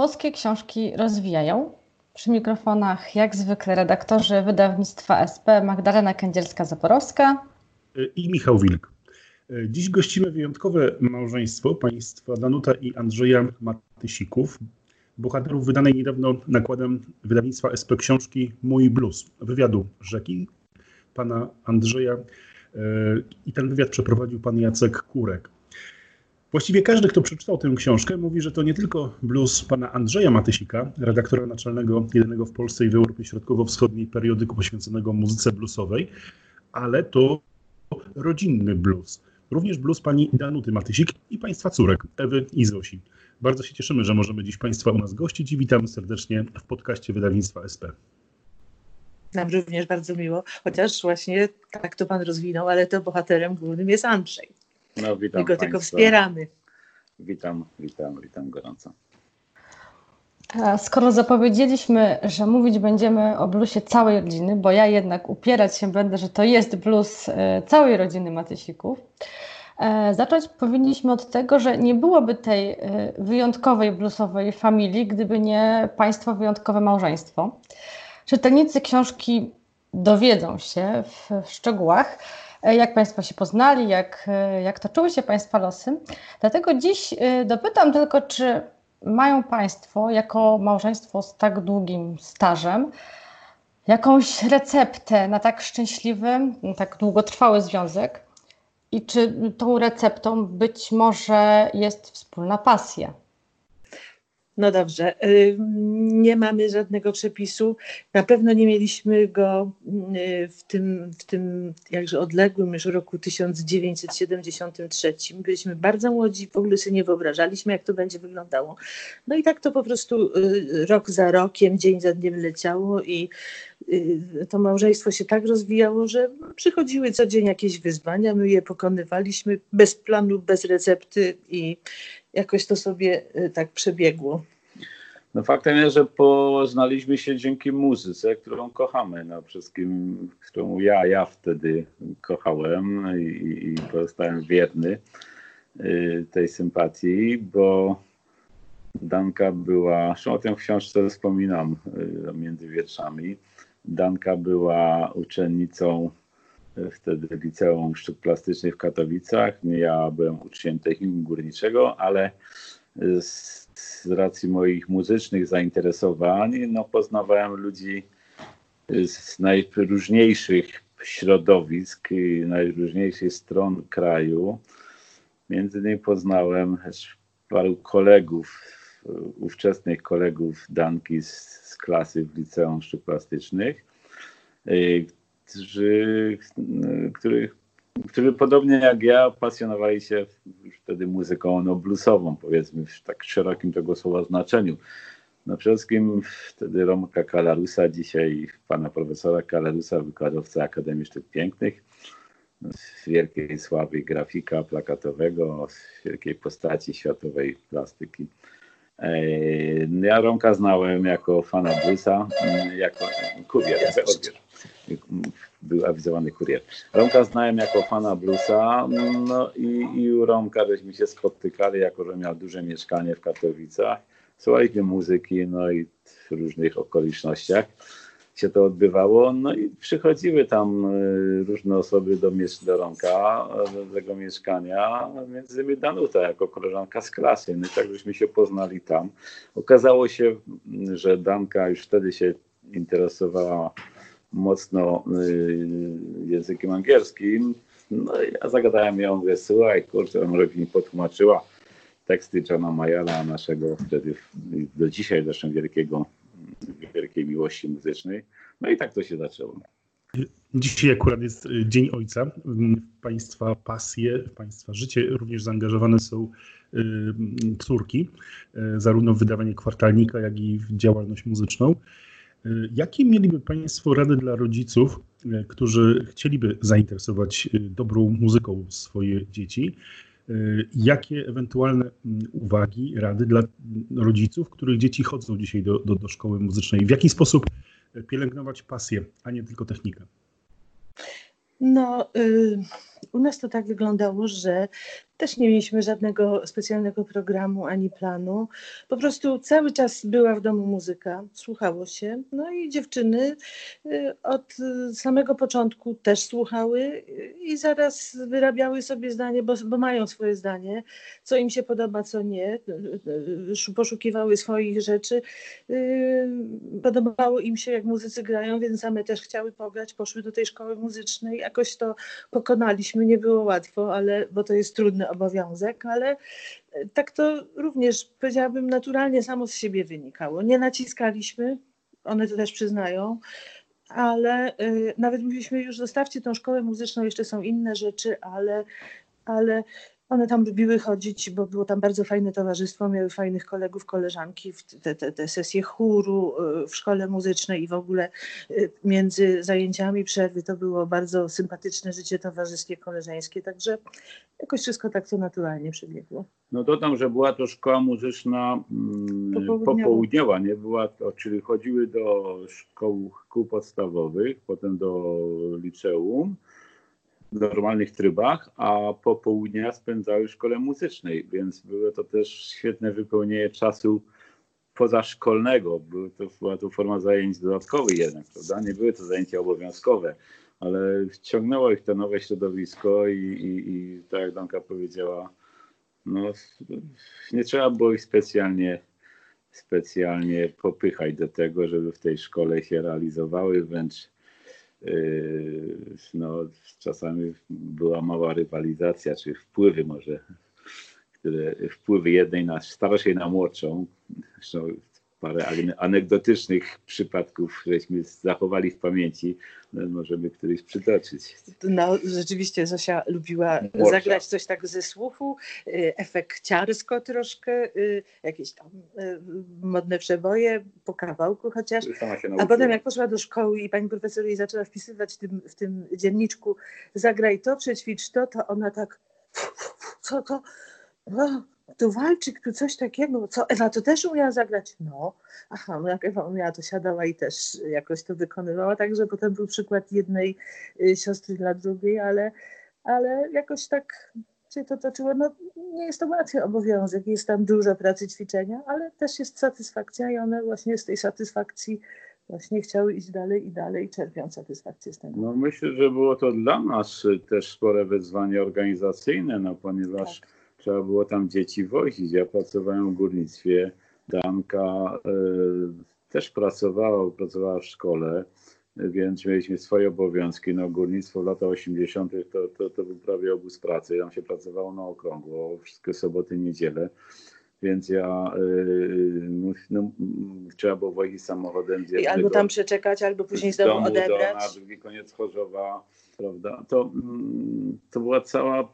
Boskie Książki Rozwijają. Przy mikrofonach jak zwykle redaktorzy wydawnictwa SP Magdalena Kędzierska-Zaporowska i Michał Wilk. Dziś gościmy wyjątkowe małżeństwo państwa Danuta i Andrzeja Matysików, bohaterów wydanej niedawno nakładem wydawnictwa SP książki Mój Blues, wywiadu rzeki pana Andrzeja e, i ten wywiad przeprowadził pan Jacek Kurek. Właściwie każdy, kto przeczytał tę książkę, mówi, że to nie tylko blues pana Andrzeja Matysika, redaktora naczelnego jedynego w Polsce i w Europie Środkowo-Wschodniej periodyku poświęconego muzyce bluesowej, ale to rodzinny blues. Również blues pani Danuty Matysik i państwa córek, Ewy i Zosi. Bardzo się cieszymy, że możemy dziś państwa u nas gościć i witamy serdecznie w podcaście wydawnictwa SP. Nam również bardzo miło, chociaż właśnie tak to pan rozwinął, ale to bohaterem głównym jest Andrzej. No, witam My go tylko wspieramy. Witam, witam, witam gorąco. Skoro zapowiedzieliśmy, że mówić będziemy o bluesie całej rodziny, bo ja jednak upierać się będę, że to jest blues e, całej rodziny Matysików, e, zacząć powinniśmy od tego, że nie byłoby tej e, wyjątkowej bluesowej familii, gdyby nie państwo wyjątkowe małżeństwo. Czytelnicy książki dowiedzą się w, szczegółach, jak Państwo się poznali, jak, e, jak toczyły się Państwa losy. Dlatego dziś e, dopytam tylko, czy mają Państwo, jako małżeństwo z tak długim stażem, jakąś receptę na tak szczęśliwy, tak długotrwały związek i czy tą receptą być może jest wspólna pasja? No dobrze, nie mamy żadnego przepisu. Na pewno nie mieliśmy go y, w tym, w tym jakże odległym już roku 1973. Byliśmy bardzo młodzi, w ogóle sobie nie wyobrażaliśmy, jak to będzie wyglądało. No i tak to po prostu y, rok za rokiem, dzień za dniem leciało i y, to małżeństwo się tak rozwijało, że przychodziły co dzień jakieś wyzwania, my je pokonywaliśmy bez planu, bez recepty i jakoś to sobie y, tak przebiegło. No faktem jest, że poznaliśmy się dzięki muzyce, którą kochamy. No, wszystkim, którą ja, ja wtedy kochałem i, i pozostałem wierny y, tej sympatii, bo Danka była, zresztą o tym w książce wspominam y, między wierszami, Danka była uczennicą wtedy Liceum Sztuk Plastycznych w Katowicach. Ja byłem uczniem technikum górniczego, ale z, z racji moich muzycznych zainteresowań no, poznawałem ludzi z najróżniejszych środowisk, najróżniejszych stron kraju. Między innymi poznałem paru kolegów, ówczesnych kolegów Danki z, z klasy w Liceum Sztuk Plastycznych, którzy, których, którzy podobnie jak ja pasjonowali się już wtedy muzyką no, bluesową, powiedzmy w tak szerokim tego słowa znaczeniu. No przede wszystkim wtedy Romka Kalarusa, dzisiaj pana profesora Kalarusa, wykładowca Akademii Sztuk Pięknych, z wielkiej sławy grafika plakatowego, z wielkiej postaci światowej plastyki. Ja Romka znałem jako fana bluesa, jako kurier, odbiór był awizowany kurier. Romka znałem jako fana bluesa, no i, i u Romka żeśmy się spotykali, jako że miał duże mieszkanie w Katowicach. Słuchaliśmy muzyki, no i w różnych okolicznościach się to odbywało. No i przychodziły tam y, różne osoby do, do Romka, do tego mieszkania, między innymi Danuta jako koleżanka z klasy. No i tak żeśmy się poznali tam. Okazało się, że Danka już wtedy się interesowała mocno y, językiem angielskim. No ja zagadałem ją, mówię, słuchaj, kurczę, może mi potłumaczyła teksty Johna Mayala, naszego wtedy, do dzisiaj zresztą wielkiego, wielkiej miłości muzycznej. No i tak to się zaczęło. Dzisiaj akurat jest Dzień Ojca. Państwa pasje, Państwa życie również zaangażowane są y, córki, y, zarówno w wydawanie kwartalnika, jak i w działalność muzyczną. Y, jakie mieliby Państwo rady dla rodziców, y, którzy chcieliby zainteresować y, dobrą muzyką swoje dzieci? Jakie ewentualne mm, uwagi, rady dla rodziców, których dzieci chodzą dzisiaj do, do, do szkoły muzycznej? W jaki sposób pielęgnować pasję, a nie tylko technikę? No, y, u nas to tak wyglądało, że też nie mieliśmy żadnego specjalnego programu ani planu. Po prostu cały czas była w domu muzyka, słuchało się. No i dziewczyny y, od samego początku też słuchały i zaraz wyrabiały sobie zdanie, bo, bo mają swoje zdanie, co im się podoba, co nie. Poszukiwały swoich rzeczy. Podobało im się, jak muzycy grają, więc same też chciały pograć, poszły do tej szkoły muzycznej. Jakoś to pokonaliśmy, nie było łatwo, ale bo to jest trudny obowiązek, ale e, tak to również powiedziałabym naturalnie samo z siebie wynikało. Nie naciskaliśmy, one to też przyznają, ale y, nawet mówiliśmy już zostawcie tą szkołę muzyczną, jeszcze są inne rzeczy, ale, ale one tam lubiły chodzić, bo było tam bardzo fajne towarzystwo, miały fajnych kolegów, koleżanki, te, te, te sesje chóru y, w szkole muzycznej i w ogóle y, między zajęciami przerwy to było bardzo sympatyczne życie towarzyskie, koleżeńskie, także jakoś wszystko tak to naturalnie przebiegło. No dodam, że była to szkoła muzyczna mm, popołudniowa, popołudniowa nie? Była to, czyli chodziły do szkół, szkół podstawowych, potem do liceum, normalnych trybach, a popołudnia spędzały w szkole muzycznej, więc było to też świetne wypełnienie czasu pozaszkolnego. Były to, była to forma zajęć dodatkowych jednak, prawda? Nie były to zajęcia obowiązkowe, ale wciągnęło ich to nowe środowisko i, i, i tak jak Danka powiedziała, no, nie trzeba było ich specjalnie specjalnie popychać do tego, żeby w tej szkole się realizowały, wręcz no, czasami była mała rywalizacja, czy wpływy może, które wpływy jednej na starszej na młodszą. Zresztą parę anegdotycznych przypadków, żeśmy zachowali w pamięci, no, możemy któryś przytoczyć. No rzeczywiście Zosia lubiła zagrać coś tak ze słuchu, y, efekciarsko troszkę, y, jakieś tam y, modne przeboje po kawałku chociaż. A potem jak poszła do szkoły i pani profesor jej zaczęła wpisywać w tym, w tym dzienniczku zagraj to, przećwicz to, to ona tak co to? No, tu walczyk, tu coś takiego, co Ewa to też umiała zagrać? No, aha, no jak Ewa umiała, to siadała i też jakoś to wykonywała, także potem był przykład jednej y, siostry dla drugiej, ale, ale jakoś tak się to toczyło. No, nie jest to łatwy obowiązek, jest tam dużo pracy ćwiczenia, ale też jest satysfakcja i one właśnie z tej satysfakcji właśnie chciały iść dalej i dalej, czerpią satysfakcję z tego. No myślę, że było to dla nas też spore wyzwanie organizacyjne, no ponieważ tak trzeba było tam dzieci wozić. Ja pracowałem w górnictwie, Danka y, też pracowała, pracowała w szkole, więc mieliśmy swoje obowiązki. No, górnictwo w latach 80. To, to, to był prawie obóz pracy. Tam się pracowało na okrągło, wszystkie soboty, niedziele. Więc ja y, no, trzeba było wozić samochodem z jednego, Albo tam przeczekać, albo później z domu odebrać. Do, na drugi koniec Chorzowa prawda? To, mm, to była cała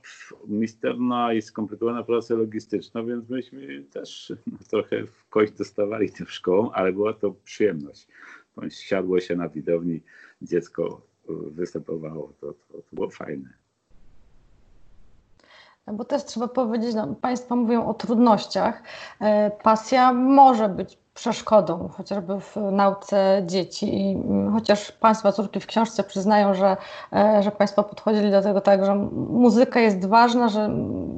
misterna i skomplikowana praca logistyczna, więc myśmy też trochę w kość dostawali tym szkołą, ale była to przyjemność. Siadło się na widowni, dziecko występowało, to, to, to było fajne. Bo też trzeba powiedzieć, no, Państwo mówią o trudnościach. E, pasja może być przeszkodą, chociażby w nauce dzieci. I mm, chociaż Państwa córki w książce przyznają, że, e, że Państwo podchodzili do tego tak, że muzyka jest ważna, że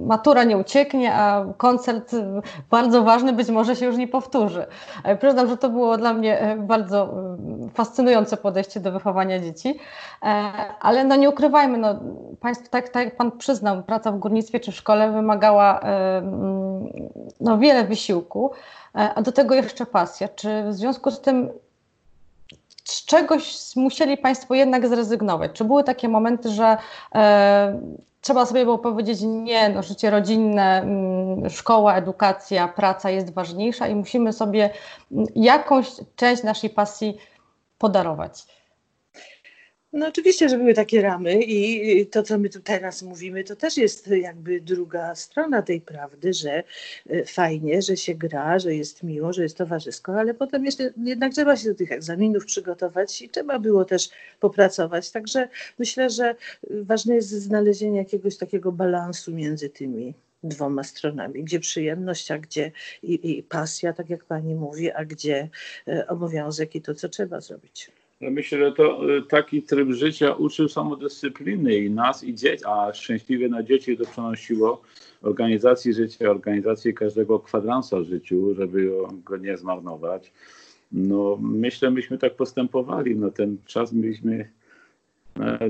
matura nie ucieknie, a koncert bardzo ważny być może się już nie powtórzy. E, przyznam, że to było dla mnie e, bardzo fascynujące podejście do wychowania dzieci, ale no nie ukrywajmy, no, państwo, tak, tak jak Pan przyznał, praca w górnictwie czy w szkole wymagała mm, no, wiele wysiłku. E, a do tego jeszcze pasja. Czy w związku z tym z czegoś musieli Państwo jednak zrezygnować? Czy były takie momenty, że e, trzeba sobie było powiedzieć, nie, no, życie rodzinne, mm, szkoła, edukacja, praca jest ważniejsza i musimy sobie mm, jakąś część naszej pasji podarować? No oczywiście, że były takie ramy i to, co my tu teraz mówimy, to też jest jakby druga strona tej prawdy, że e, fajnie, że się gra, że jest miło, że jest towarzysko, ale potem jeszcze jednak trzeba się do tych egzaminów przygotować i trzeba było też popracować. Także myślę, że ważne jest znalezienie jakiegoś takiego balansu między tymi dwoma stronami, gdzie przyjemność, a gdzie i, i pasja, tak jak pani mówi, a gdzie e, obowiązek i to, co trzeba zrobić. Ja myślę, że to y, taki tryb życia uczył samodyscypliny i nas, i dzieci, a szczęśliwie na dzieci to przenosiło organizacji życia, organizacji każdego kwadransa w życiu, żeby go nie zmarnować. No, myślę, myśmy tak postępowali. No, ten czas mieliśmy,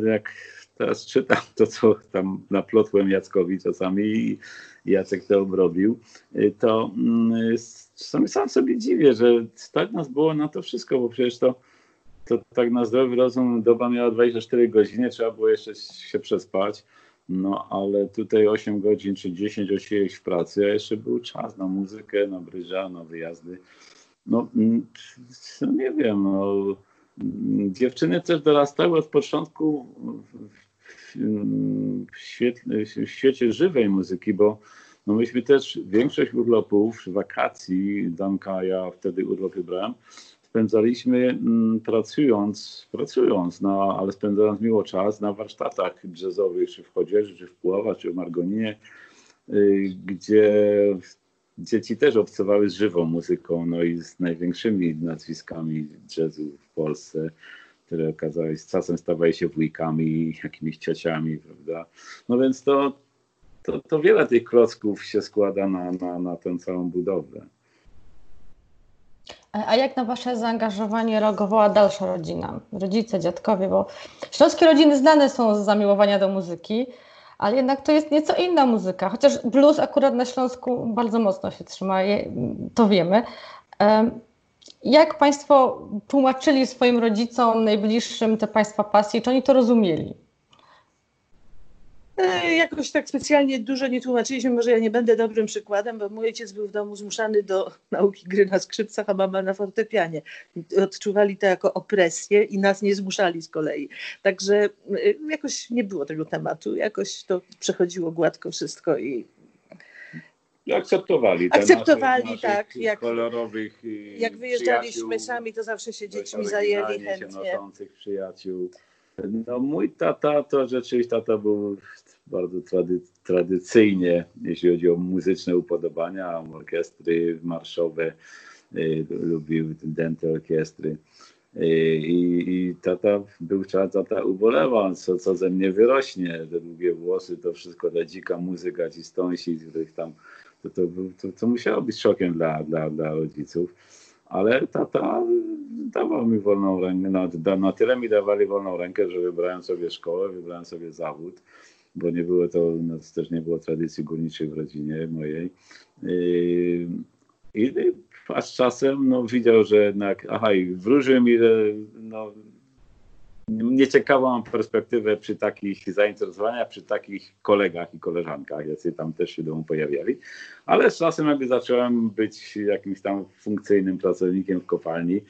jak teraz czytam to, co tam naplotłem Jackowi czasami i Jacek to obrobił, to czasami sam sobie dziwię, że stać nas było na to wszystko, bo przecież to, to tak na zdrowy rozum doba miała 24 godziny, trzeba było jeszcze się przespać. No ale tutaj 8 godzin czy 10 osiedzieć w pracy, a jeszcze był czas na muzykę, na bryża, na wyjazdy. No, no nie wiem, no, dziewczyny też dorastały od początku w, świetle, w świecie żywej muzyki, bo no myśmy też większość urlopów, wakacji, Danka, ja wtedy urlopy brałem, spędzaliśmy m, pracując, pracując, no, ale spędzając miło czas na warsztatach jazzowych, czy w Chodzieży, czy w Puława, czy w Margoninie, y, gdzie dzieci też obcowały z żywą muzyką, no i z największymi nazwiskami jazzu w Polsce, które okazały się, czasem stawały się wujkami, jakimiś ciociami, prawda? No więc to, to, to wiele tych klocków się składa na, na, na tę całą budowę. A jak na Wasze zaangażowanie reagowała dalsza rodzina, rodzice, dziadkowie? Bo śląskie rodziny znane są z zamiłowania do muzyki, ale jednak to jest nieco inna muzyka. Chociaż blues akurat na Śląsku bardzo mocno się trzyma, to wiemy. Jak Państwo tłumaczyli swoim rodzicom, najbliższym te Państwa pasje, czy oni to rozumieli? E, jakoś tak specjalnie dużo nie tłumaczyliśmy. Może ja nie będę dobrym przykładem, bo mój ojciec był w domu zmuszany do nauki gry na skrzypcach, a mama na fortepianie. Odczuwali to jako opresję i nas nie zmuszali z kolei. Także e, jakoś nie było tego tematu. Jakoś to przechodziło gładko wszystko i akceptowali. Akceptowali, naszych, tak. Jak, kolorowych Jak wyjeżdżaliśmy sami, to zawsze się dziećmi zajęli chętnie. Się przyjaciół. No mój tata to rzeczywiście tata był bardzo trady, tradycyjnie, jeśli chodzi o muzyczne upodobania, orkiestry marszowe, y, lubił dęte orkiestry. Y, I, I tata był czas, tata ubolewał, co, co ze mnie wyrośnie, te długie włosy, to wszystko ta dzika muzyka, ci stąsi, których tam, to, to, to, to musiało być szokiem dla, dla, dla rodziców ale tata dawał mi wolną rękę, na, na tyle mi dawali wolną rękę, że wybrałem sobie szkołę, wybrałem sobie zawód, bo nie było to, no, też nie było tradycji górniczej w rodzinie mojej. I, i z czasem no, widział, że jednak, aha, i wróżył mi, no, nieciekawą perspektywę przy takich zainteresowaniach, przy takich kolegach i koleżankach, jacy tam też się domu pojawiali. Ale z czasem jakby zacząłem być jakimś tam funkcyjnym pracownikiem w kopalni,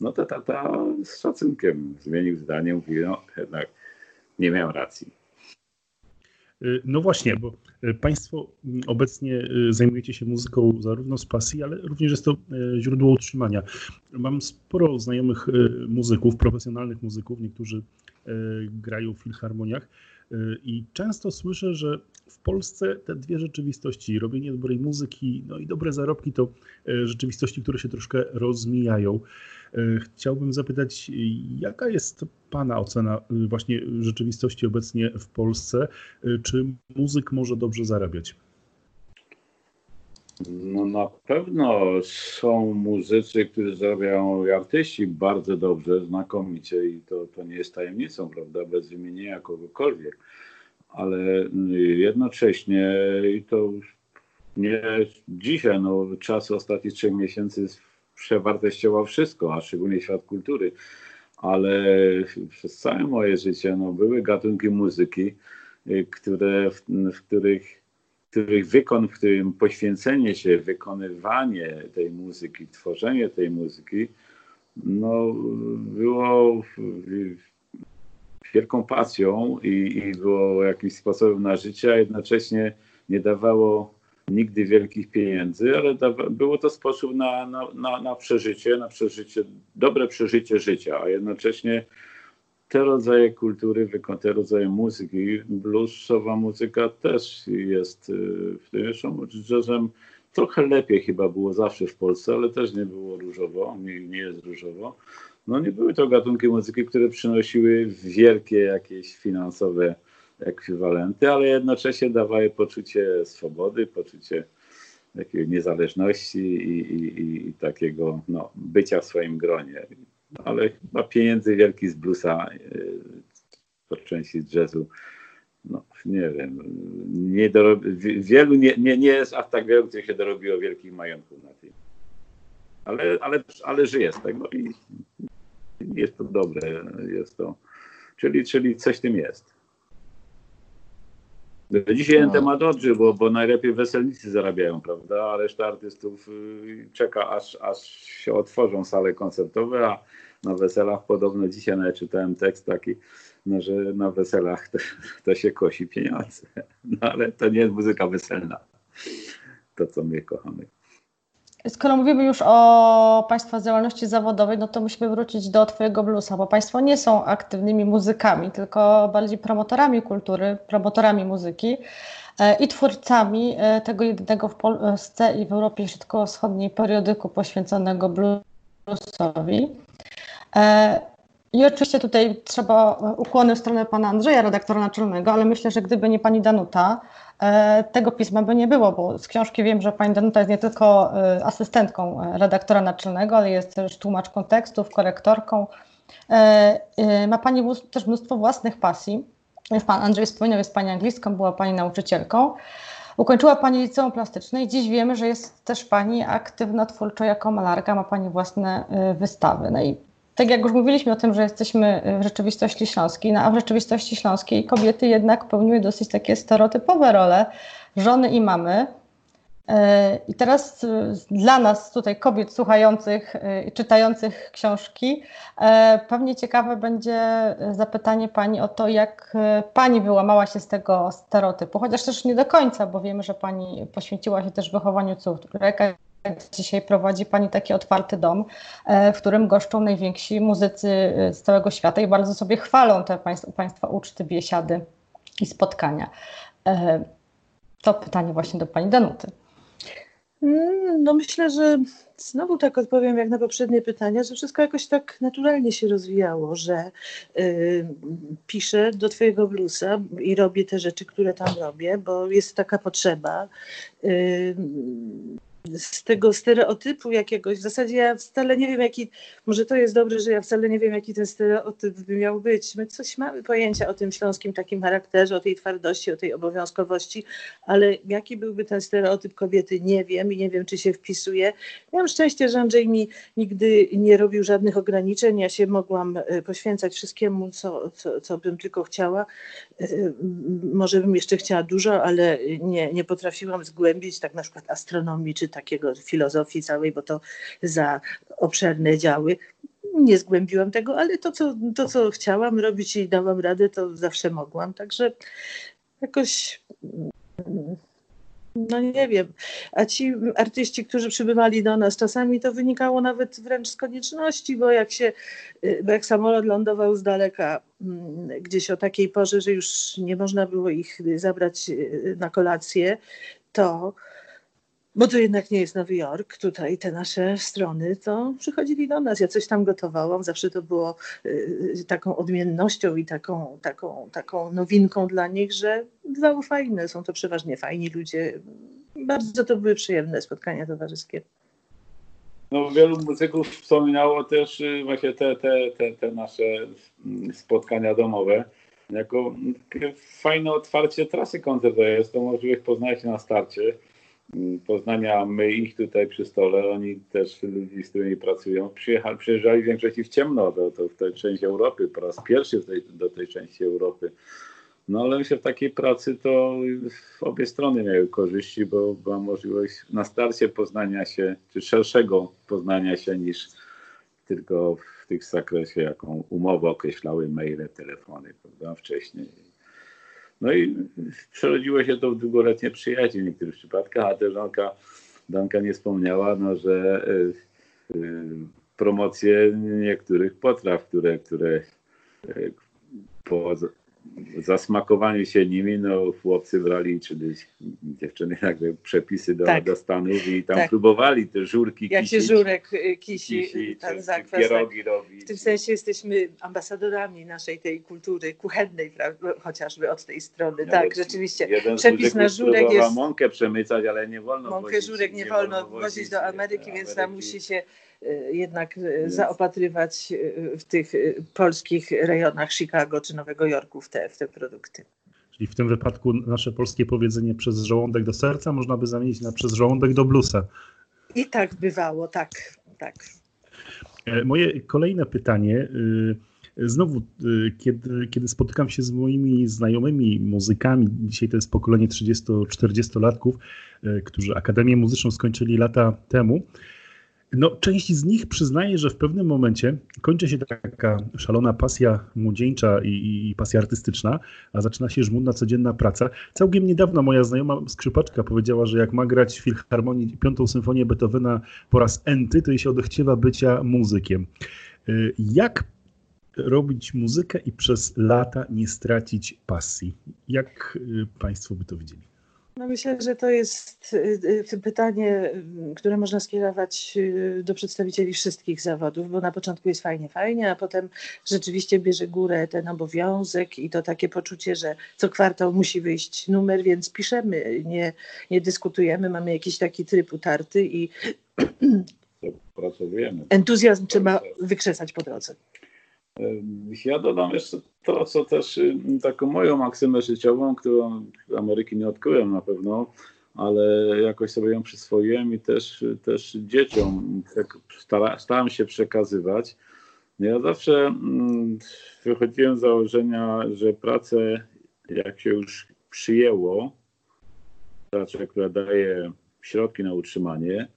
no to tata z szacunkiem zmienił zdanie, mówił, no jednak nie miałem racji. Y, no właśnie, bo y, Państwo mm, obecnie y, zajmujecie się muzyką zarówno z pasji, ale również jest to źródło utrzymania. Mam sporo znajomych muzyków, profesjonalnych muzyków, niektórzy grają w filharmoniach i często słyszę, że w Polsce te dwie rzeczywistości, robienie dobrej muzyki no i dobre zarobki, to rzeczywistości, które się troszkę rozmijają. E, chciałbym zapytać, jaka jest Pana ocena e, właśnie rzeczywistości obecnie w Polsce? E, czy muzyk może dobrze zarabiać? No na pewno są muzycy, którzy zarabiają, i artyści bardzo dobrze, znakomicie i to, to nie jest tajemnicą, prawda, bez wymienienia kogokolwiek, ale jednocześnie i to nie dzisiaj, no czas ostatnich trzech miesięcy przewartościował wszystko, a szczególnie świat kultury. Ale przez całe moje życie no, były gatunki muzyki, y, które, w, w których, których wykon, w którym poświęcenie się, wykonywanie tej muzyki, tworzenie tej muzyki, no, było wielką pasją i, i było jakimś sposobem na życie, a jednocześnie nie dawało nigdy wielkich pieniędzy, ale było to sposób na, na, na, na przeżycie, na przeżycie, dobre przeżycie życia, a jednocześnie te rodzaje kultury, te rodzaje muzyki, bluesowa muzyka też jest y, w tym zresztą jazzem trochę lepiej chyba było zawsze w Polsce, ale też nie było różowo, nie, nie jest różowo. no nie były to gatunki muzyki, które przynosiły wielkie jakieś finansowe ekwiwalenty, ale jednocześnie dawały poczucie swobody, poczucie takiej niezależności i, i, i takiego no, bycia w swoim gronie. Ale chyba pieniędzy wielki z bluesa, po części z jazzu, no nie wiem, nie dorobi, wielu nie, nie, nie jest aż tak wielu, którzy się dorobiło wielkich majątków na tym. Ale, ale, ale żyje z tego i jest to dobre, jest to, czyli, czyli coś tym jest. Dzisiaj no. temat odżył, bo, bo najlepiej weselnicy zarabiają, prawda? A reszta artystów y, czeka, aż, aż się otworzą sale koncertowe, a na weselach podobno dzisiaj nawet czytałem tekst taki, no, że na weselach to, to się kosi pieniądze. No ale to nie jest muzyka weselna. To, co my kochamy. Skoro mówimy już o Państwa działalności zawodowej, no to musimy wrócić do Twojego bluesa, bo Państwo nie są aktywnymi muzykami, tylko bardziej promotorami kultury, promotorami muzyki e, i twórcami e, tego jedynego w Polsce i w Europie Środkowo-Wschodniej periodyku poświęconego bluesowi. E, I oczywiście tutaj trzeba ukłony w stronę pana Andrzeja, redaktora naczelnego, ale myślę, że gdyby nie pani Danuta, E, tego pisma by nie było, bo z książki wiem, że pani Danuta jest nie tylko e, asystentką e, redaktora naczelnego, ale jest też tłumaczką tekstów, korektorką. Ma pani też mnóstwo własnych pasji. Pan Andrzej wspominał, jest pani anglistką, była pani nauczycielką. Ukończyła Pani liceum plastyczne i dziś wiemy, że jest też Pani aktywna twórczo jako malarka, ma Pani własne wystawy. No i tak jak już mówiliśmy o tym, że jesteśmy w rzeczywistości śląskiej, no a w rzeczywistości śląskiej kobiety jednak pełniły dosyć takie stereotypowe role żony i mamy. E, I teraz e, dla nas tutaj kobiet słuchających e, i czytających książki pewnie ciekawe będzie zapytanie Pani o to, jak Pani wyłamała się z tego stereotypu, chociaż też nie do końca, bo wiemy, że Pani poświęciła się też wychowaniu córek, Dzisiaj prowadzi Pani taki otwarty dom, e, w którym goszczą najwięksi muzycy e, z całego świata i bardzo sobie chwalą te Państwa uczty, biesiady i spotkania. E, to pytanie właśnie do Pani Danuty. Mm, no myślę, że znowu tak odpowiem jak na poprzednie pytania, że wszystko jakoś tak naturalnie się rozwijało, że y, piszę do Twojego bluesa i robię te rzeczy, które tam robię, bo jest taka potrzeba. Y, z tego stereotypu jakiegoś. W zasadzie ja wcale nie wiem, jaki, może to jest dobre, że ja wcale nie wiem, jaki ten stereotyp by miał być. My coś mamy pojęcia o tym śląskim takim charakterze, o tej twardości, o tej obowiązkowości, ale jaki byłby ten stereotyp kobiety, nie wiem i nie wiem, czy się wpisuje. Miałam szczęście, że Andrzej mi nigdy nie robił żadnych ograniczeń. Ja się mogłam e, poświęcać wszystkiemu, co, co, co bym tylko chciała. E, może bym jeszcze chciała dużo, ale nie, nie potrafiłam zgłębić tak na przykład astronomii czy takiego filozofii całej, bo to za obszerne działy. Nie zgłębiłam tego, ale to co, to, co chciałam robić i dałam radę, to zawsze mogłam. Także jakoś no nie wiem. A ci artyści, którzy przybywali do nas, czasami to wynikało nawet wręcz z konieczności, bo jak się, bo jak samolot lądował z daleka, mm, gdzieś o takiej porze, że już nie można było ich zabrać y, na kolację, to bo to jednak nie jest Nowy Jork, tutaj te nasze strony, to przychodzili do nas. Ja coś tam gotowałam, zawsze to było y, taką odmiennością i taką, taką, taką nowinką dla nich, że bywało fajne. Są to przeważnie fajni ludzie. Bardzo to były przyjemne spotkania towarzyskie. No, wielu muzyków wspominało też y, właśnie te, te, te, te nasze mm, spotkania domowe jako fajne otwarcie trasy koncertowej. Jest to możliwość poznania się na starcie Poznania my ich tutaj przy stole, oni też ludzi, z którymi pracują, przyjechali, przyjeżdżali w większości w ciemno do, do, tej części Europy, po raz pierwszy tej, do tej części Europy. No ale myślę, w takiej pracy to obie strony miały korzyści, bo była możliwość na starcie poznania się, czy szerszego poznania się niż tylko w tych zakresie, jaką umowę określały maile, telefony, prawda, wcześniej. No i przerodziło się to w długoletnie przyjaźnie w niektórych przypadkach, a też Danka, Danka nie wspomniała, no, że y, y, promocje niektórych potraw, które, które y, po zasmakowani się nimi, no chłopcy brali, czy dziewczyny jakby przepisy do, Tak. do Stanów i tam Tak. próbowali te żurki Jak się żurek y, kisi, kisić, ten zakwas. Tak. pierogi robić. W tym sensie jesteśmy ambasadorami naszej tej kultury kuchennej, prawda, chociażby od tej strony. No, tak, rzeczywiście. Przepis na żurek jest- mąkę przemycać, ale nie wolno Mąkę wozić, żurek nie wolno wozić wozić do Ameryki, więc tam Ameryki. musi się jednak y, Więc- zaopatrywać y, w tych y, polskich rejonach Chicago czy Nowego Jorku w te, w te produkty. Czyli w tym wypadku nasze polskie powiedzenie przez żołądek do serca można by zamienić na przez żołądek do bluesa. I tak bywało, tak, tak. E, Moje kolejne pytanie. y, Znowu, y, kiedy, kiedy spotykam się z moimi znajomymi muzykami, dzisiaj to jest pokolenie 30-40-latków, y, którzy Akademię Muzyczną skończyli lata temu, no, część z nich przyznaje, że w pewnym momencie kończy się taka szalona pasja młodzieńcza i, i, pasja artystyczna, a zaczyna się żmudna codzienna praca. Całkiem niedawno moja znajoma skrzypaczka powiedziała, że jak ma grać w Filharmonii piątą symfonię Beethovena po raz enty, to jej się odechciewa bycia muzykiem. Y, Jak robić muzykę i przez lata nie stracić pasji? Jak y, Państwo by to widzieli? No myślę, że to jest y, y, pytanie, y, które można skierować y, do przedstawicieli wszystkich zawodów, bo na początku jest fajnie, fajnie, a potem rzeczywiście bierze górę ten obowiązek i to takie poczucie, że co kwartał musi wyjść numer, więc piszemy, nie, nie dyskutujemy, mamy jakiś taki tryb utarty i Pracujemy. entuzjazm trzeba wykrzesać po drodze. Ja dodam jeszcze to, co też taką moją maksymę życiową, którą Ameryki nie odkryłem na pewno, ale jakoś sobie ją przyswoiłem i też, też dzieciom stara, starałem się przekazywać. Ja zawsze wychodziłem z założenia, że pracę, jak się już przyjęło, pracę, która daje środki na utrzymanie,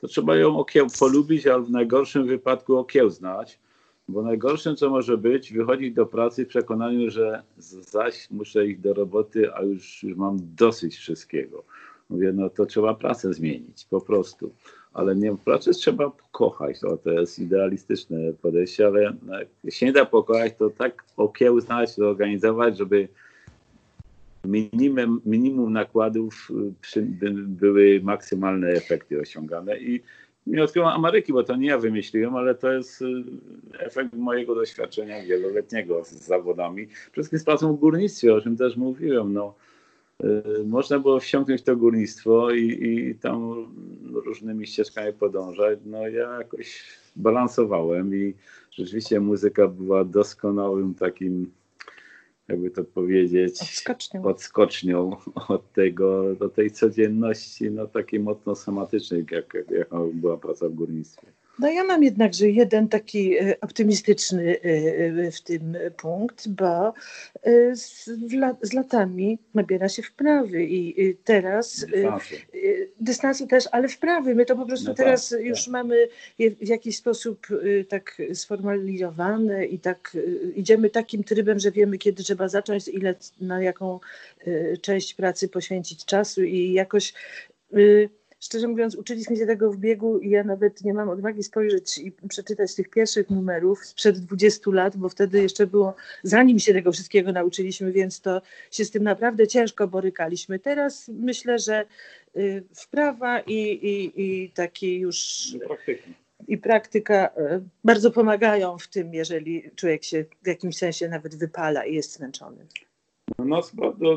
to trzeba ją okieł, polubić, albo w najgorszym wypadku okiełznać. Bo najgorszym, co może być, wychodzić do pracy w przekonaniu, że zaś muszę iść do roboty, a już, już mam dosyć wszystkiego. Mówię, no to trzeba pracę zmienić, po prostu. Ale nie, pracę trzeba pokochać. To, to jest idealistyczne podejście, ale no, jak się nie da pokochać, to tak okiełznać, zorganizować, żeby minimum, minimum nakładów przy, by, były maksymalne efekty osiągane. I nie odkryłem Ameryki, bo to nie ja wymyśliłem, ale to jest y, efekt mojego doświadczenia wieloletniego z zawodami. Przede wszystkim z pracą w górnictwie, o czym też mówiłem. No, y, można było wsiąknąć to górnictwo i, i tam różnymi ścieżkami podążać. No ja jakoś balansowałem i rzeczywiście muzyka była doskonałym takim, jakby to powiedzieć, Odskocznią. odskocznią od tego, do tej codzienności, no takiej mocno somatycznej, jak, jak, jaka była praca w górnictwie. No ja mam jednakże jeden taki e, optymistyczny e, e, w tym punkt, bo z, latami nabiera się wprawy i teraz Dystansu. dystansu też, ale wprawy. My to po prostu No tak, teraz tak. już mamy je w jakiś sposób tak sformalizowane i tak idziemy takim trybem, że wiemy kiedy trzeba zacząć, ile na jaką część pracy poświęcić czasu i jakoś szczerze mówiąc, uczyliśmy się tego w biegu i ja nawet nie mam odwagi spojrzeć i przeczytać tych pierwszych numerów sprzed 20 lat, bo wtedy jeszcze było, zanim się tego wszystkiego nauczyliśmy, więc to się z tym naprawdę ciężko borykaliśmy. Teraz myślę, że y, wprawa i, i, i taki już Praktyki. i praktyka y, bardzo pomagają w tym, jeżeli człowiek się w jakimś sensie nawet wypala i jest zmęczony. No Nas,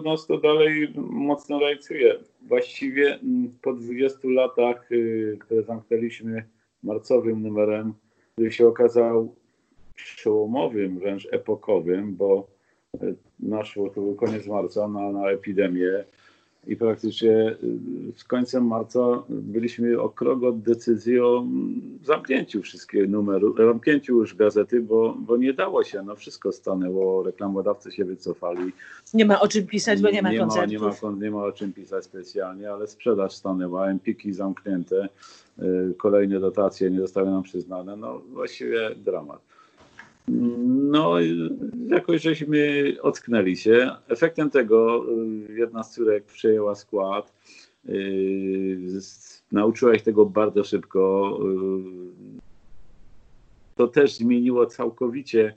nas to dalej mocno rajcuje. Właściwie mm, po 20 latach, y, które zamknęliśmy marcowym numerem, który się okazał przełomowym, wręcz epokowym, bo y, naszło to był koniec marca na, na epidemię i praktycznie y, z końcem marca byliśmy o krok od decyzji o mm, zamknięciu wszystkich numerów, zamknięciu już gazety, bo, bo nie dało się, no wszystko stanęło, reklamodawcy się wycofali. Nie ma o czym pisać, bo nie ma nie koncertów. nie, ma, nie ma o czym pisać specjalnie, ale sprzedaż stanęła, empiki zamknięte, y, kolejne dotacje nie zostały nam przyznane. No właściwie dramat. No, jakoś żeśmy ocknęli się. Efektem tego y, jedna z córek przejęła skład. y, Nauczyła się tego bardzo szybko. y, To też zmieniło całkowicie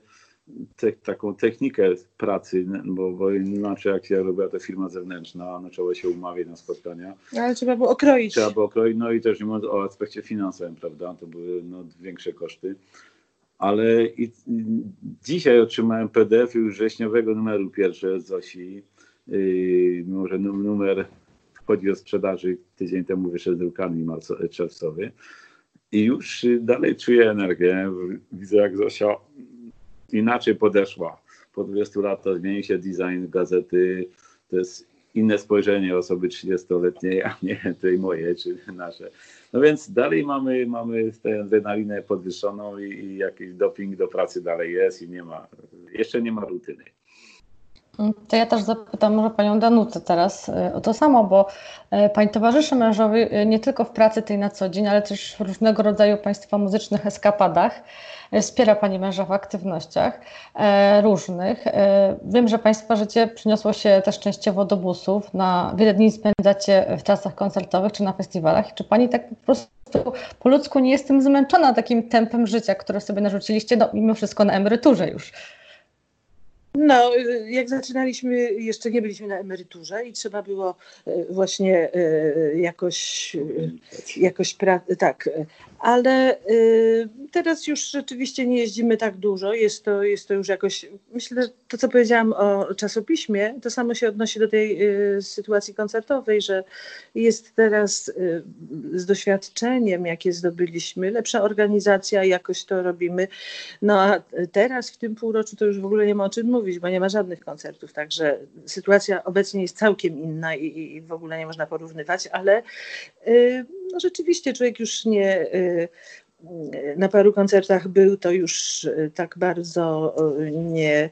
te, taką technikę pracy, bo, bo inaczej jak się robiła to firma zewnętrzna, trzeba się umawiać na spotkania. Ale trzeba było okroić. Trzeba było okroić, no i też nie mówiąc o aspekcie finansowym, prawda, to były no, większe koszty. Ale i, dzisiaj otrzymałem PDF już wrześniowego numeru pierwszy z Zosi, yy, mimo że numer wchodzi o sprzedaży, tydzień temu wyszedł drukami czerwcowy i już dalej czuję energię, widzę jak Zosia inaczej podeszła. Po 20 latach zmieni się design gazety. To jest inne spojrzenie osoby 30-letniej, a nie tej moje czy nasze. No więc dalej mamy, mamy tę adrenalinę podwyższoną i, i jakiś doping do pracy dalej jest i nie ma, jeszcze nie ma rutyny. To ja też zapytam może Panią Danutę teraz e, o to samo, bo e, Pani towarzyszy mężowi e, nie tylko w pracy tej na co dzień, ale też w różnego rodzaju Państwa muzycznych eskapadach. Wspiera Pani męża w aktywnościach różnych. Wiem, że Państwa życie przyniosło się też częściowo do busów. Na wiele dni spędzacie w trasach koncertowych czy na festiwalach. Czy Pani tak po prostu po ludzku nie jest tym zmęczona takim tempem życia, które sobie narzuciliście, no mimo wszystko na emeryturze już? No, jak zaczynaliśmy, jeszcze nie byliśmy na emeryturze i trzeba było e, właśnie e, jakoś, jakoś pra- tak, ale teraz już rzeczywiście nie jeździmy tak dużo. Jest to, jest to już jakoś, myślę, że to co powiedziałam o czasopiśmie, to samo się odnosi do tej sytuacji koncertowej, że jest teraz z doświadczeniem, jakie zdobyliśmy, lepsza organizacja, jakoś to robimy. No a teraz w tym półroczu to już w ogóle nie ma o czym mówić mówić, bo nie ma żadnych koncertów, także sytuacja obecnie jest całkiem inna i, i w ogóle nie można porównywać, ale y, no rzeczywiście człowiek już nie y, na paru koncertach był, to już y, tak bardzo nie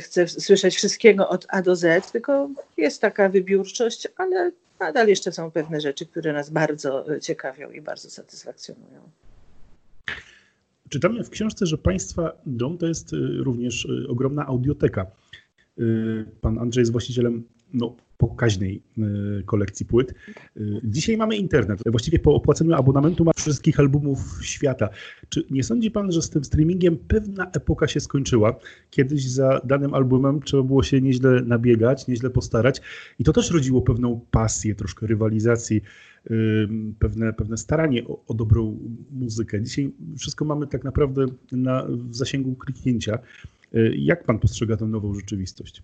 chce słyszeć wszystkiego od A do Z, tylko jest taka wybiórczość, ale nadal jeszcze są pewne rzeczy, które nas bardzo ciekawią i bardzo satysfakcjonują. Czytamy w książce, że Państwa dom to jest y, również y, ogromna audioteka. Y, pan Andrzej jest właścicielem no, pokaźnej kolekcji płyt. Dzisiaj mamy internet. Właściwie po opłaceniu abonamentu ma wszystkich albumów świata. Czy nie sądzi Pan, że z tym streamingiem pewna epoka się skończyła? Kiedyś za danym albumem trzeba było się nieźle nabiegać, nieźle postarać i to też rodziło pewną pasję, troszkę rywalizacji pewne, pewne staranie o, o dobrą muzykę. Dzisiaj wszystko mamy tak naprawdę na, w zasięgu kliknięcia. Y, jak pan postrzega tę nową rzeczywistość?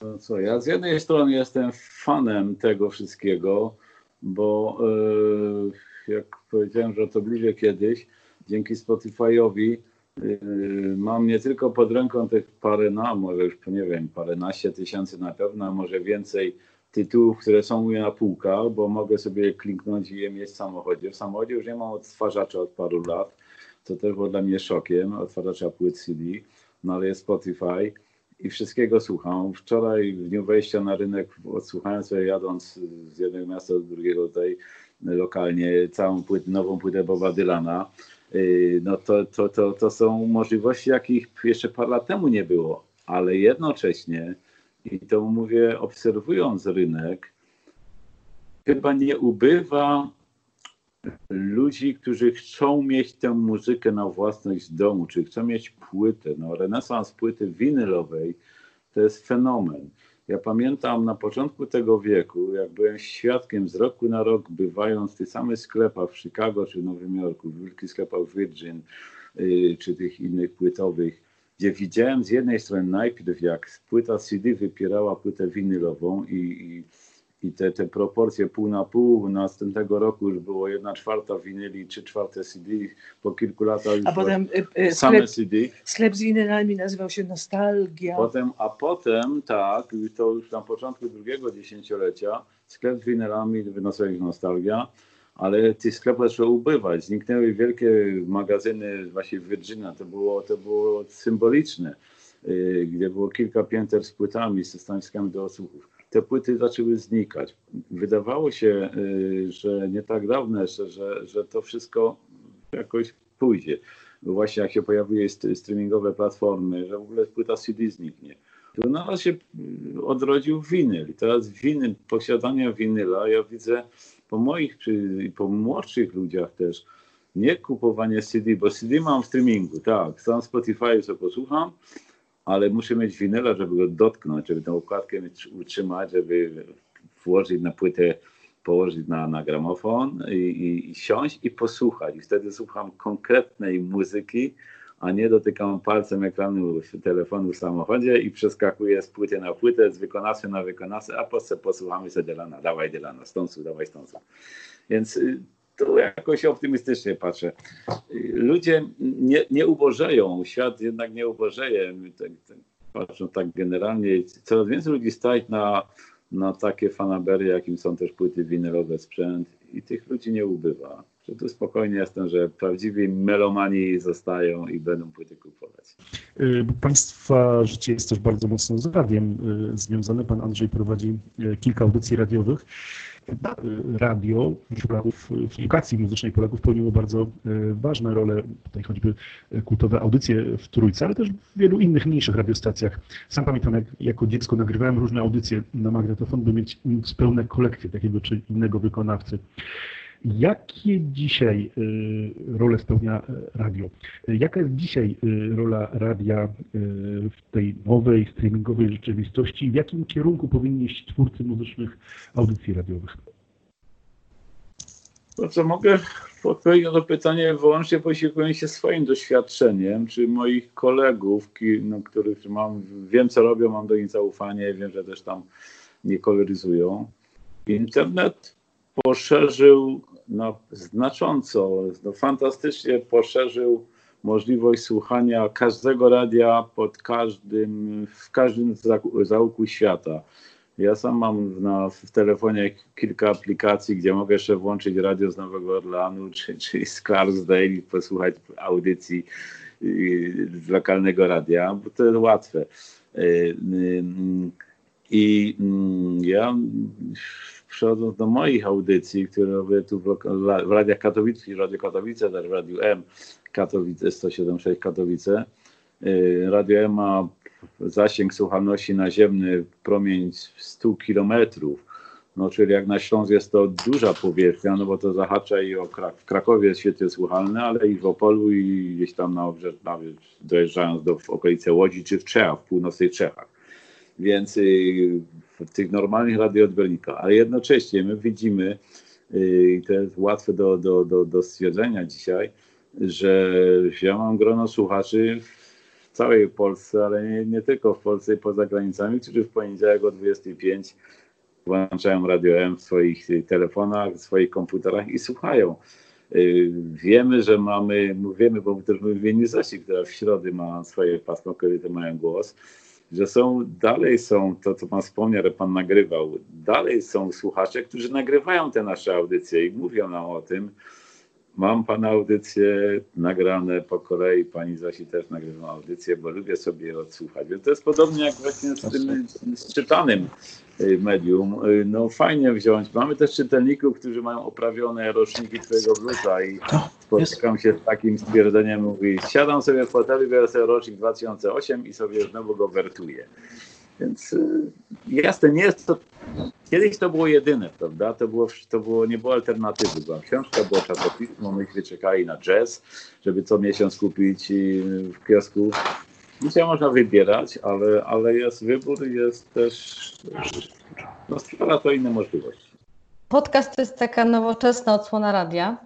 To co, ja z jednej strony jestem fanem tego wszystkiego, bo yy, jak powiedziałem, że to bliżej kiedyś, dzięki Spotify'owi yy, mam nie tylko pod ręką tych parę, no może już nie wiem, paręnaście tysięcy na pewno, a może więcej tytułów, które są u mnie na półkach, bo mogę sobie kliknąć i je mieć w samochodzie. W samochodzie już nie mam odtwarzacza od paru lat, co też było dla mnie szokiem, odtwarzacza płyt CD, no ale jest Spotify i wszystkiego słucham. Wczoraj w dniu wejścia na rynek odsłuchałem sobie jadąc z jednego miasta do drugiego tutaj lokalnie całą płytę, nową płytę Boba Dylana. Y, no to, to, to, to są możliwości, jakich jeszcze parę lat temu nie było, ale jednocześnie i to mówię obserwując rynek, chyba nie ubywa ludzi, którzy chcą mieć tę muzykę na własność w domu, czy chcą mieć płytę. No, renesans płyty winylowej to jest fenomen. Ja pamiętam na początku tego wieku, jak byłem świadkiem z roku na rok, bywając w tych samych sklepach w Chicago czy w Nowym Jorku, w wielkich sklepach Virgin, yy, czy tych innych płytowych, gdzie widziałem z jednej strony najpierw, jak płyta CD wypierała płytę winylową i, i, i te, te proporcje pół na pół. Następnego roku już było jedna czwarta winyli, trzy czwarte CD. Po kilku latach już a potem y, y, same sklep, CD. Sklep z winylami nazywał się Nostalgia. Potem, a potem, tak, to już na początku drugiego dziesięciolecia, sklep z winylami nazywał się Nostalgia ale tych sklepów zaczęło ubywać. Zniknęły wielkie magazyny właśnie w Virginia, to było, to było symboliczne, y, gdzie było kilka pięter z płytami, z stanowiskami do odsłuchów. Te płyty zaczęły znikać. Wydawało się, y, że nie tak dawno jeszcze, że, że to wszystko jakoś pójdzie. Bo właśnie jak się pojawiły streamingowe platformy, że w ogóle płyta CD zniknie. Tu na nas się odrodził winyl. Teraz winyl, posiadanie winyla, ja widzę po moich, czy po młodszych ludziach też, Nie kupowanie CD, bo CD mam w streamingu, tak. Sam Spotify sobie posłucham, ale muszę mieć winyla, żeby go dotknąć, żeby tę okładkę utrzymać, żeby włożyć na płytę, położyć na, na gramofon i, i, i siąść i posłuchać. I wtedy słucham konkretnej muzyki, a nie dotykam palcem ekranu telefonu w samochodzie i przeskakuję z płyty na płytę, z wykonawcy na wykonawcę, a potem posłuchamy sobie Dylana, dawaj Dylana, stąd, dawaj stąd. Więc y, tu jakoś optymistycznie patrzę. Ludzie nie, nie ubożeją, świat jednak nie ubożeje. Tak, tak, patrzą tak generalnie, coraz więcej ludzi stać na, na takie fanabery, jakim są też płyty winylowe, sprzęt i tych ludzi nie ubywa. Że tu spokojnie jestem, że prawdziwi melomani zostają i będą płyty kupować. Y, państwa życie jest też bardzo mocno z radiem y, związane. Pan Andrzej prowadzi y, kilka audycji radiowych radio Polaków w edukacji muzycznej Polaków pełniło bardzo e, ważną rolę, tutaj choćby kultowe audycje w Trójce, ale też w wielu innych mniejszych radiostacjach. Sam pamiętam, jak jako dziecko nagrywałem różne audycje na magnetofon, by mieć pełne kolekcje takiego czy innego wykonawcy. Jakie dzisiaj y, role spełnia y, radio? Jaka jest dzisiaj y, rola radia w tej nowej, streamingowej rzeczywistości? W jakim kierunku powinni iść twórcy muzycznych audycji radiowych? To co mogę odpowiedzieć na to pytanie wyłącznie posiłkując się swoim doświadczeniem, czy moich kolegów, no, których mam, wiem co robią, mam do nich zaufanie, wiem, że też tam nie koloryzują. Internet poszerzył no, znacząco, no, fantastycznie poszerzył możliwość słuchania każdego radia pod każdym, w każdym zaułku świata. Ja sam mam na, w telefonie kilka aplikacji, gdzie mogę jeszcze włączyć radio z Nowego Orleanu czy, czy z Clarksdale posłuchać audycji z lokalnego radia, bo to jest łatwe. I mm, ja przechodząc do moich audycji, które robię tu w, w Radiach Katowice, Radio Katowice, też w Radiu M Katowice 176 Katowice. Y, Radio M ma zasięg słuchalności naziemny, promień 100 kilometrów. No, czyli jak na Śląsk jest to duża powierzchnia, no bo to zahacza i o Krak w Krakowie jest świetnie słuchalne, ale i w Opolu i gdzieś tam na, nawet dojeżdżając do w okolice Łodzi czy w Czechach, w północnych Czechach. Więc y, tych normalnych radioodbiornikach, ale jednocześnie my widzimy, y, i to jest łatwe do, do, do, do stwierdzenia dzisiaj, że ja mam grono słuchaczy w całej Polsce, ale nie, nie tylko w Polsce i poza granicami, którzy w poniedziałek o 25 włączają Radio M w swoich telefonach, w swoich komputerach i słuchają. Y, wiemy, że mamy, wiemy, bo też mówimy Zasi, która w środę ma swoje pasmo, kobiety mają głos że są, dalej są, to co pan wspomniał, że pan nagrywał, dalej są słuchacze, którzy nagrywają te nasze audycje i mówią nam o tym. Mam pana audycje nagrane po kolei, pani Zasi też nagrywa audycje, bo lubię sobie je odsłuchać. Więc to jest podobnie jak właśnie z tym z czytanym y, medium. Y, no fajnie wziąć. Mamy też czytelników, którzy mają oprawione roczniki twojego bluza i spotykam się z takim stwierdzeniem, mówi, siadam sobie w fotelu, biorę sobie rocznik 2008 i sobie znowu go wertuję. Więc y, jasne, nie jest to. Kiedyś to było jedyne, prawda? To, było, to było, nie było alternatywy. Była książka, było czasopismo, myśmy czekali na jazz, żeby co miesiąc kupić y, w kiosku. Dzisiaj można wybierać, ale, ale jest wybór, jest też. No, stwarza to inne możliwości. Podcast to jest taka nowoczesna odsłona radia.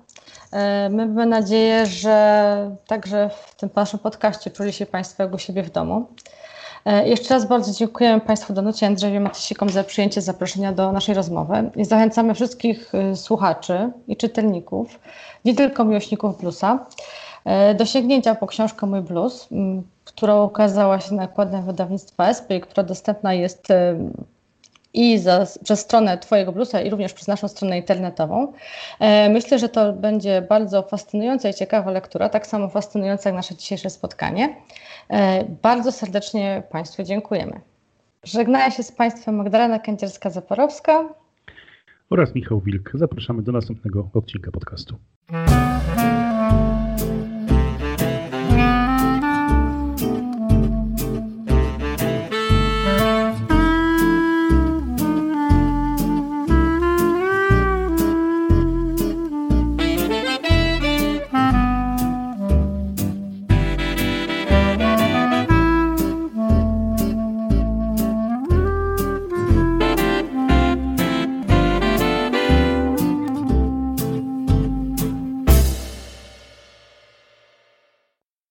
E, my mamy nadzieję, że także w tym naszym podcaście czuli się Państwo jak u siebie w domu. E, jeszcze raz bardzo dziękujemy Państwu Danucie Andrzejowi Matysikom za przyjęcie zaproszenia do naszej rozmowy. I zachęcamy wszystkich e, słuchaczy i czytelników, nie tylko miłośników bluesa, e, do sięgnięcia po książkę Mój Blues, która ukazała się nakładem wydawnictwa SP która dostępna jest i za, przez stronę Twojego Bluesa i również przez naszą stronę internetową. Myślę, że to będzie bardzo fascynująca i ciekawa lektura, tak samo fascynująca jak nasze dzisiejsze spotkanie. E, bardzo serdecznie Państwu dziękujemy. Żegnaję się z Państwem Magdalena Kędzierska-Zaporowska oraz Michał Wilk. Zapraszamy do następnego odcinka podcastu.